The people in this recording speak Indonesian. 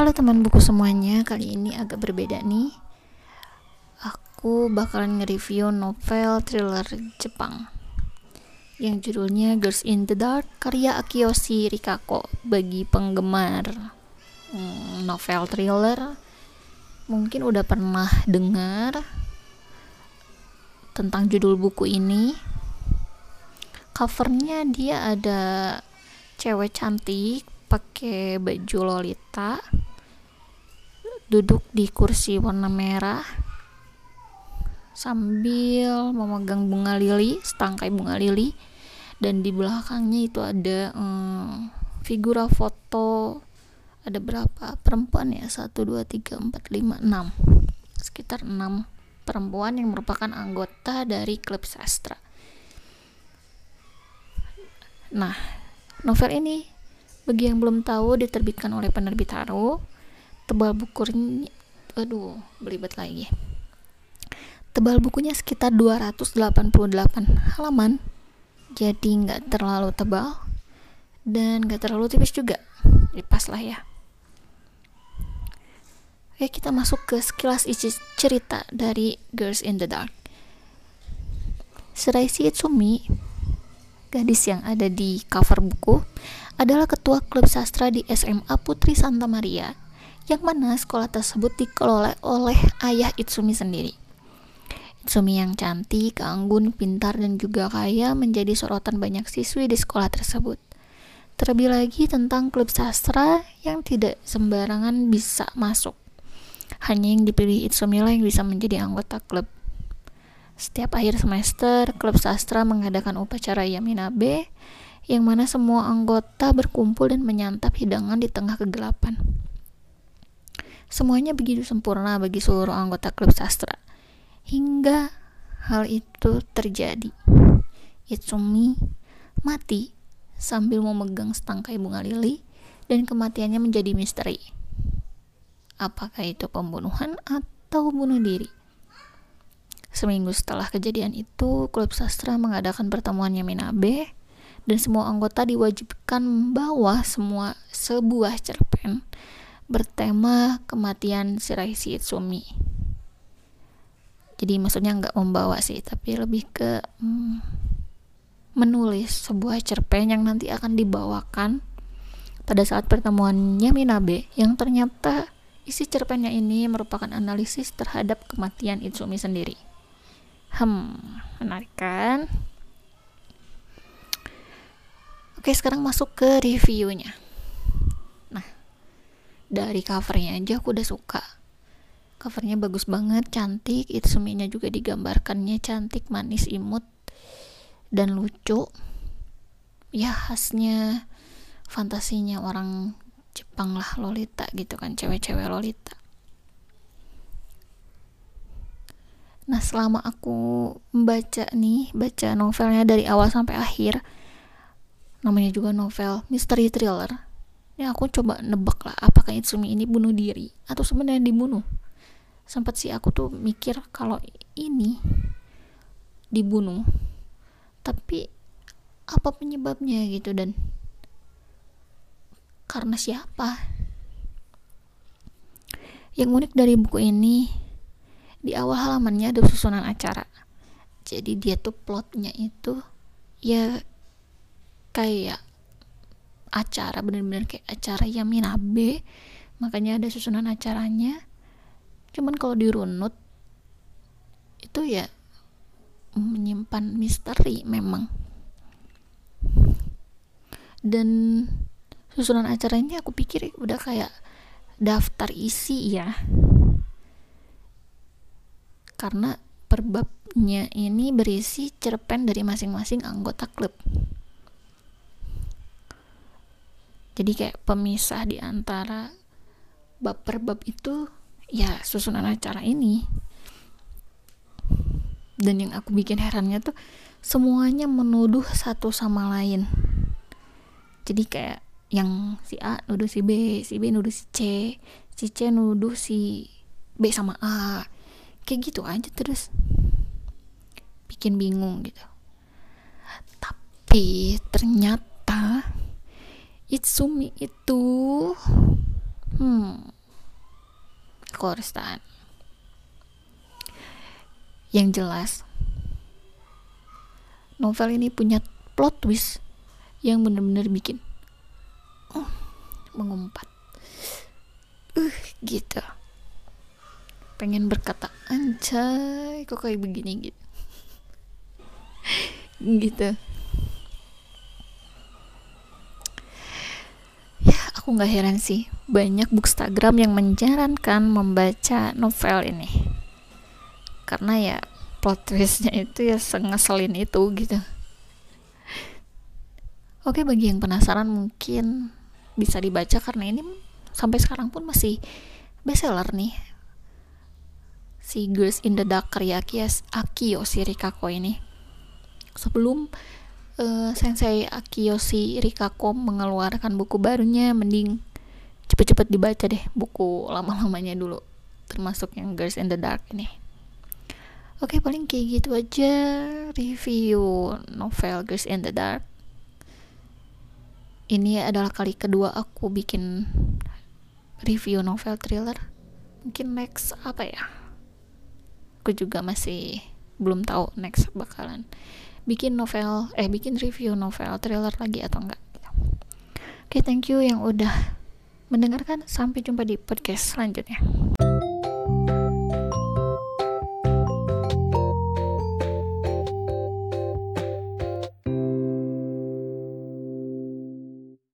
Halo teman buku semuanya, kali ini agak berbeda nih. Aku bakalan nge-review novel thriller Jepang yang judulnya Girls in the Dark karya Akiyoshi Rikako bagi penggemar hmm, novel thriller. Mungkin udah pernah dengar tentang judul buku ini. Covernya dia ada cewek cantik pakai baju lolita duduk di kursi warna merah sambil memegang bunga lili, setangkai bunga lili dan di belakangnya itu ada hmm, figura foto ada berapa? Perempuan ya? 1 2 3 4 5 6 sekitar 6 perempuan yang merupakan anggota dari klub sastra. Nah novel ini bagi yang belum tahu diterbitkan oleh penerbit Haro tebal bukunya aduh belibet lagi. Tebal bukunya sekitar 288 halaman jadi nggak terlalu tebal dan nggak terlalu tipis juga jadi pas lah ya. Oke kita masuk ke sekilas isi cerita dari Girls in the Dark. Seraisi Itsumi gadis yang ada di cover buku adalah ketua klub sastra di SMA Putri Santa Maria yang mana sekolah tersebut dikelola oleh ayah Itsumi sendiri. Itsumi yang cantik, anggun, pintar, dan juga kaya menjadi sorotan banyak siswi di sekolah tersebut. Terlebih lagi tentang klub sastra yang tidak sembarangan bisa masuk. Hanya yang dipilih Itsumi lah yang bisa menjadi anggota klub. Setiap akhir semester, klub sastra mengadakan upacara Yaminabe, yang mana semua anggota berkumpul dan menyantap hidangan di tengah kegelapan. Semuanya begitu sempurna bagi seluruh anggota klub sastra. Hingga hal itu terjadi. Itsumi mati sambil memegang setangkai bunga lili dan kematiannya menjadi misteri. Apakah itu pembunuhan atau bunuh diri? Seminggu setelah kejadian itu, klub sastra mengadakan pertemuannya Minabe dan semua anggota diwajibkan membawa semua sebuah cerpen bertema kematian Shiraishi Itsumi. Jadi maksudnya nggak membawa sih, tapi lebih ke hmm, menulis sebuah cerpen yang nanti akan dibawakan pada saat pertemuannya Minabe yang ternyata isi cerpennya ini merupakan analisis terhadap kematian Itsumi sendiri. Hmm, menarik kan? Oke, sekarang masuk ke reviewnya dari covernya aja aku udah suka. Covernya bagus banget cantik. Itsuminya juga digambarkannya cantik manis imut dan lucu. Ya khasnya fantasinya orang Jepang lah Lolita gitu kan cewek-cewek Lolita. Nah selama aku membaca nih baca novelnya dari awal sampai akhir namanya juga novel mystery thriller ya aku coba nebak lah apakah Itsumi ini bunuh diri atau sebenarnya dibunuh? Sempat sih aku tuh mikir kalau ini dibunuh tapi apa penyebabnya gitu dan karena siapa? Yang unik dari buku ini di awal halamannya ada susunan acara. Jadi dia tuh plotnya itu ya kayak acara bener-bener kayak acara Yaminabe. Makanya ada susunan acaranya. Cuman kalau dirunut itu ya menyimpan misteri memang. Dan susunan acaranya aku pikir udah kayak daftar isi ya. Karena perbabnya ini berisi cerpen dari masing-masing anggota klub jadi kayak pemisah di antara bab per bab itu ya susunan acara ini. Dan yang aku bikin herannya tuh semuanya menuduh satu sama lain. Jadi kayak yang si A nuduh si B si B nuduh si C si C nuduh si B sama A. Kayak gitu aja terus. Bikin bingung gitu. Tapi ternyata Itsumi itu hmm korstan yang jelas novel ini punya plot twist yang bener-bener bikin uh, mengumpat. Uh gitu. Pengen berkata anjay kok kayak begini? Gitu. Gitu ya aku nggak heran sih banyak bookstagram yang menyarankan membaca novel ini. Karena ya plot twistnya itu ya sengeselin itu gitu. Oke bagi yang penasaran mungkin bisa dibaca karena ini sampai sekarang pun masih bestseller nih. Si Girls in the Dark karya Akiyoshi Rikako ini. Sebelum uh, Sensei Akiyoshi Rikako mengeluarkan buku barunya. Mending cepet-cepet dibaca deh buku lama-lamanya dulu termasuk yang Girls in the Dark ini. Oke paling kayak gitu aja review novel Girls in the Dark. Ini adalah kali kedua aku bikin review novel thriller. Mungkin next apa ya? Aku juga masih belum tahu next bakalan bikin novel eh bikin review novel thriller lagi atau enggak? Oke okay, thank you yang udah mendengarkan. Sampai jumpa di podcast selanjutnya